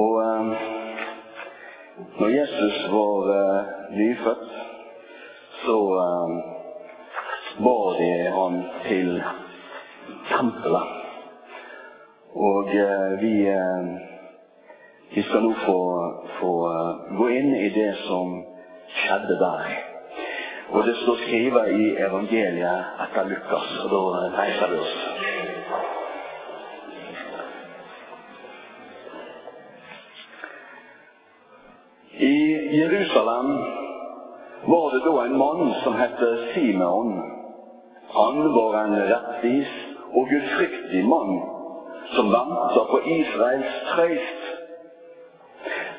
Og eh, når Jesus var eh, nyfødt, så eh, bar de han til tempelet. Og eh, vi, eh, vi skal nå få, få eh, gå inn i det som skjedde der. Og det står skrevet i evangeliet etter Lukas, og da reiser vi oss. I Jerusalem var det da en mann som het Simeon. Han var en rettvis og gudfryktig mann som venta på Israels trøyst.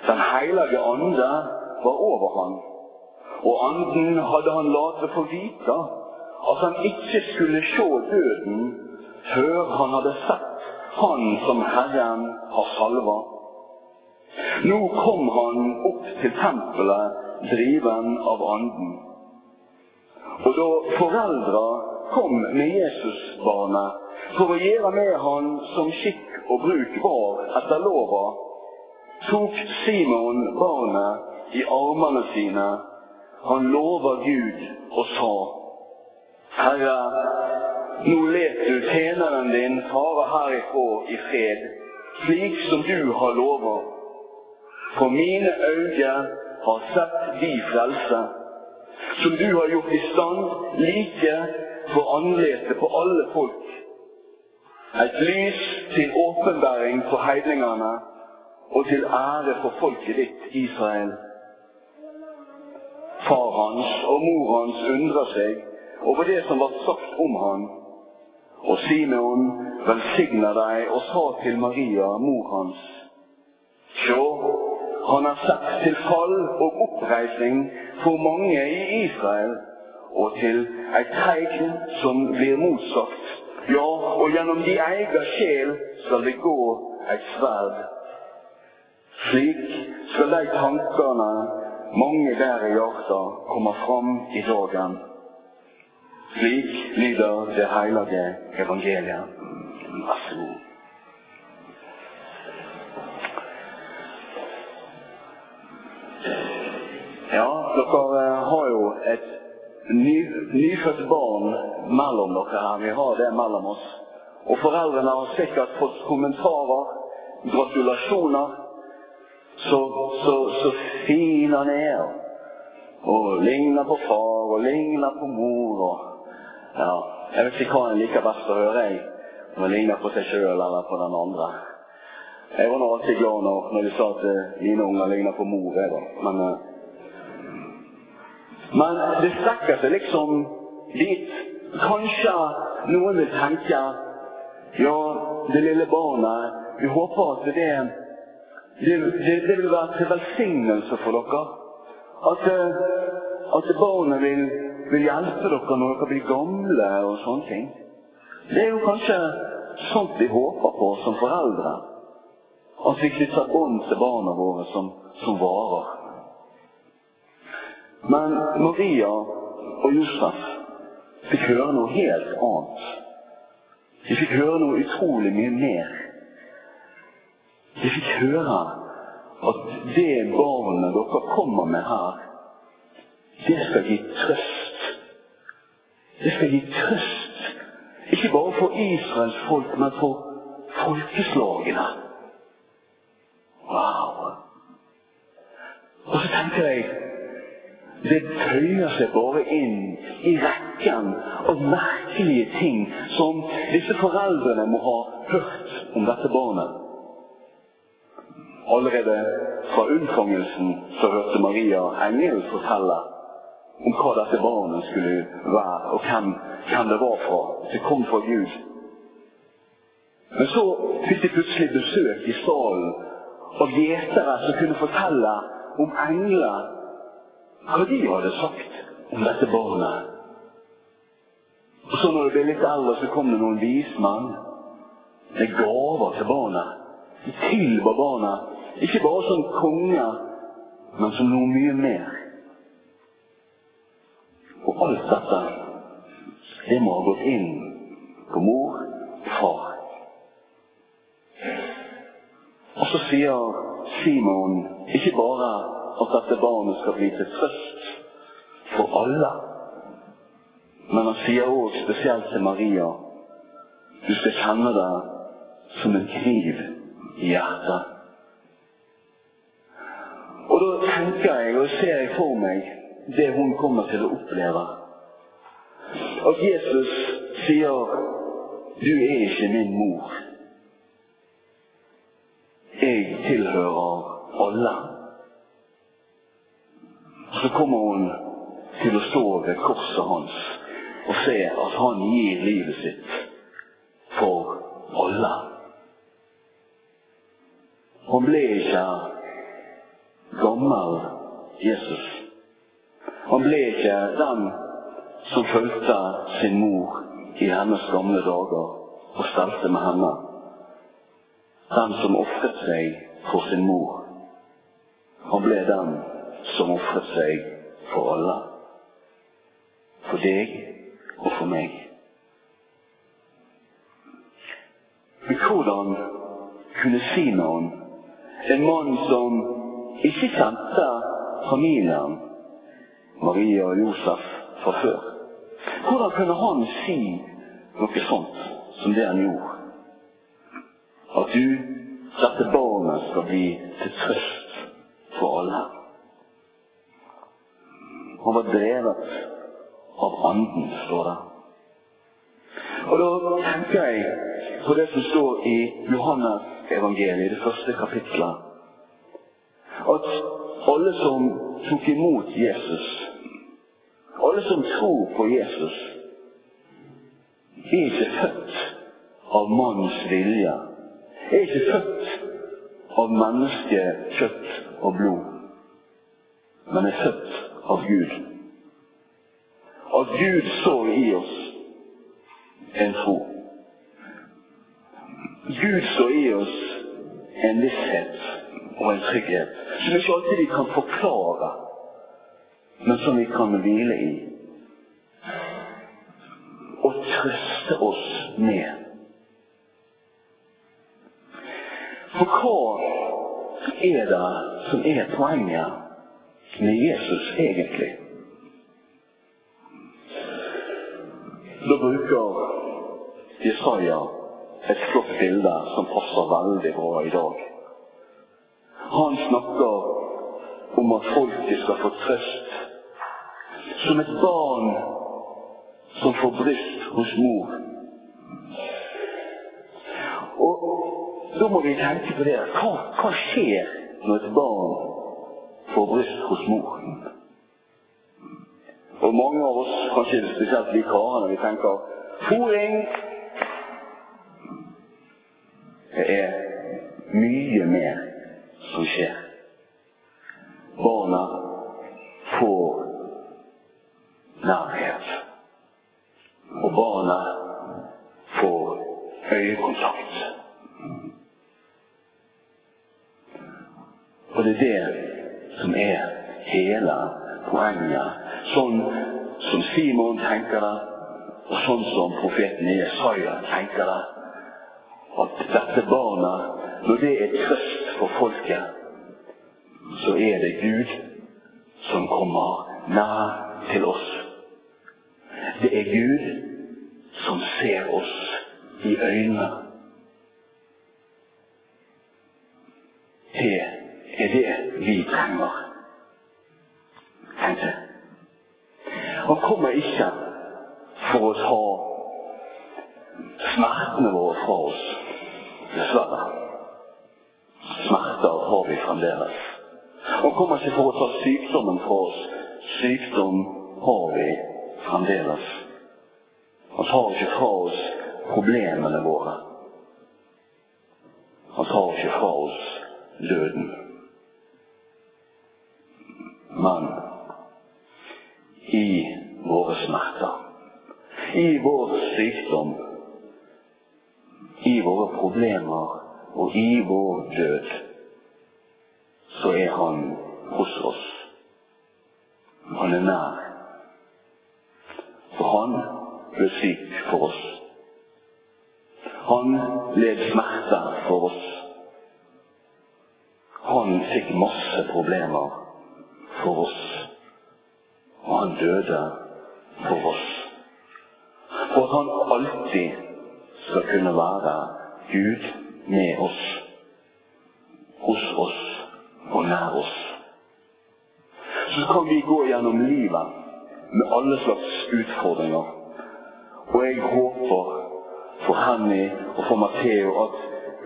Den hellige ande var over han, og anden hadde han latt få vite at han ikke skulle se døden før han hadde sett han som Herren har salva. Nå kom han opp til tempelet driven av anden. Og da foreldra kom med Jesusbarnet for å gjøre med han som skikk og bruk var etter lova, tok Simon barnet i armene sine. Han lova Gud og sa, Herre, nå let du tjeneren din fare herifra i fred, slik som du har lova. For mine øyne har sett de frelse, som du har gjort i stand like for anletet på alle folk. Et lys til åpenbæring for heidningene og til ære for folket ditt, Israel. Far hans og mor hans undrer seg over det som var sagt om han. Og Simeon velsigna deg og sa til Maria, mor hans, Sjå, han har sett til fall og oppreisning for mange i Israel, og til et tegn som blir motsagt. Ja, og gjennom de egen sjel skal det gå et sverd. Slik skal de tankene mange der i hjertet komme fram i dagen. Slik lyder det hellige evangeliet. Vær så god. Ja, dere har jo et ny, nyfødt barn mellom dere her. Vi har det mellom oss. Og foreldrene har sikkert fått kommentarer, gratulasjoner. Så, så, så fin han er. Og, ligner på far og ligner på mor. Og, ja, jeg vet ikke hva en liker best å høre, jeg. Om han ligner på seg sjøl eller på den andre. Jeg var nå alltid glad når, når de sa at uh, mine unger ligner på mor. Jeg, da. Men, uh, men det strekker seg liksom dit. Kanskje noen vil tenke ja, det lille barnet Vi håper at det, det, det, det vil være til velsignelse for dere. At, uh, at barnet vil, vil hjelpe dere når dere blir gamle og sånne ting. Det er jo kanskje sånt vi håper på som foreldre. At vi knytter bånd til barna våre som, som varer. Men Maria og Josef fikk høre noe helt annet. De fikk høre noe utrolig mye mer. De fikk høre at det barnet dere kommer med her, det skal gi trøst. Det skal gi trøst. Ikke bare for Israels folk, men for folkeslagene. Wow! Og så tenker jeg det føyer seg bare inn i rekken av merkelige ting som disse foreldrene må ha hørt om dette barnet. Allerede fra unnfangelsen så hørte Maria Engel fortelle om hva dette barnet skulle være, og hvem, hvem det var fra. Det kom fra Gud. Men så fikk de plutselig besøk i salen av gjetere som kunne fortelle om engler hva de hadde sagt om dette barnet. Og så når det ble litt eldre, så kom det noen vismenn med gaver til barnet. De tilba barnet, ikke bare som konge, men som noe mye mer. Og alt dette, det må ha gått inn på mor og far. Og så sier Simon ikke bare at dette barnet skal bli til trøst for alle, men han sier òg spesielt til Maria du skal kjenne det som en kniv i hjertet. Og da tenker jeg og ser jeg for meg det hun kommer til å oppleve. At Jesus sier 'Du er ikke min mor'. Jeg tilhører alle. Så kommer hun til å stå ved korset hans og se at han gir livet sitt for alle. Han ble ikke gammel Jesus. Han ble ikke den som fulgte sin mor i hennes gamle dager og stelte med henne. Den som ofret seg for sin mor. Han ble den som ofret seg for alle. For deg og for meg. Men hvordan kunne Simon, en mann som ikke kjente familien, Maria og Josef, fra før Hvordan kunne han si noe sånt som det han gjorde? At du, dette barnet, skal bli til trøst for alle. Han var drevet av Anden, står det. Og da tenker jeg på det som står i Johannes evangeliet, det første kapitlet. At alle som tok imot Jesus, alle som tror på Jesus, er ikke født av mannens vilje. Er ikke født av menneske, kjøtt og blod, men er født av Gud. At Gud så i oss en tro. Gud så i oss en visshet og en trygghet som ikke alltid vi kan forklare, men som vi kan hvile i. Og trøste oss med. For hva er det som er poenget med Jesus egentlig? Da bruker Jesaja et flott bilde som passer veldig bra i dag. Han snakker om at folket skal få trøst. Som et barn som får bryst hos mor. Og da må vi tenke på det. Hva, hva skjer når et barn får bryst hos mor? Og mange av oss, kanskje spesielt vi karene, vi tenker fôring. Det er mye mer som skjer. Barna får nærhet. Og barna får øyekontakt. Og det er det som er hele poenget. Sånn som Simon tenker det, og sånn som profeten Jesaja tenker det. At dette barnet, når det er trøst for folket, så er det Gud som kommer nær til oss. Det er Gud som ser oss i øynene. Fremdeles. Og kommer ikke for å ta sykdommen fra oss. Sykdom har vi fremdeles. Han tar ikke fra oss problemene våre. Han tar ikke fra oss døden. Men i våre smerter, i vår sykdom, i våre problemer og i vår død, så er han hos oss. Han er nær. For han ble syk for oss. Han led smerte for oss. han fikk masse problemer for oss. Og han døde for oss. For at han alltid skal kunne være Gud med oss nær oss. Så kan vi gå gjennom livet med alle slags utfordringer. Og jeg håper for Henny og for Matheo at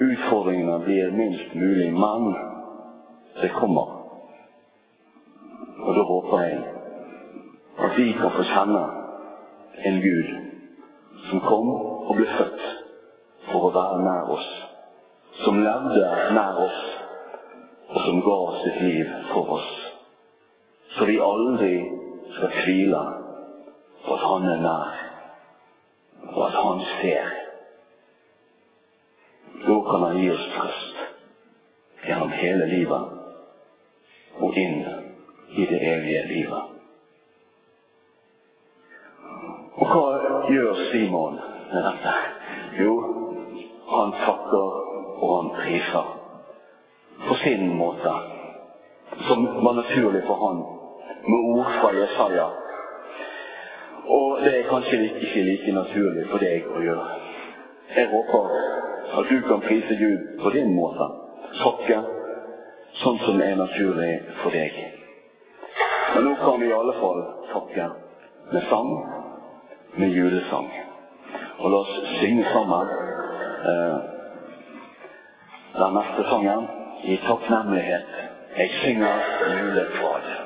utfordringene blir minst mulig, men det kommer. Og da håper jeg at vi kan få kjenne en Gud som kom og ble født for å være nær oss. Som levde nær oss, og som ga sitt liv for oss. Så vi aldri skal tvile på at han er nær, og at han ser. Da kan han gi oss trøst gjennom hele livet og inn i det evige livet. Og hva gjør Simon med dette? Jo, han takker og han priser. På sin måte. Som var naturlig for han. Med ord fra Jesaja. Og det er kanskje ikke like naturlig for deg å gjøre. Jeg håper at du kan prise Gud på din måte. Takke sånn som er naturlig for deg. Men nå kan vi i alle fall takke med sang, med julesang. Og la oss synge sammen eh, den neste sangen i takknemlighet. Jeg synger julekvad.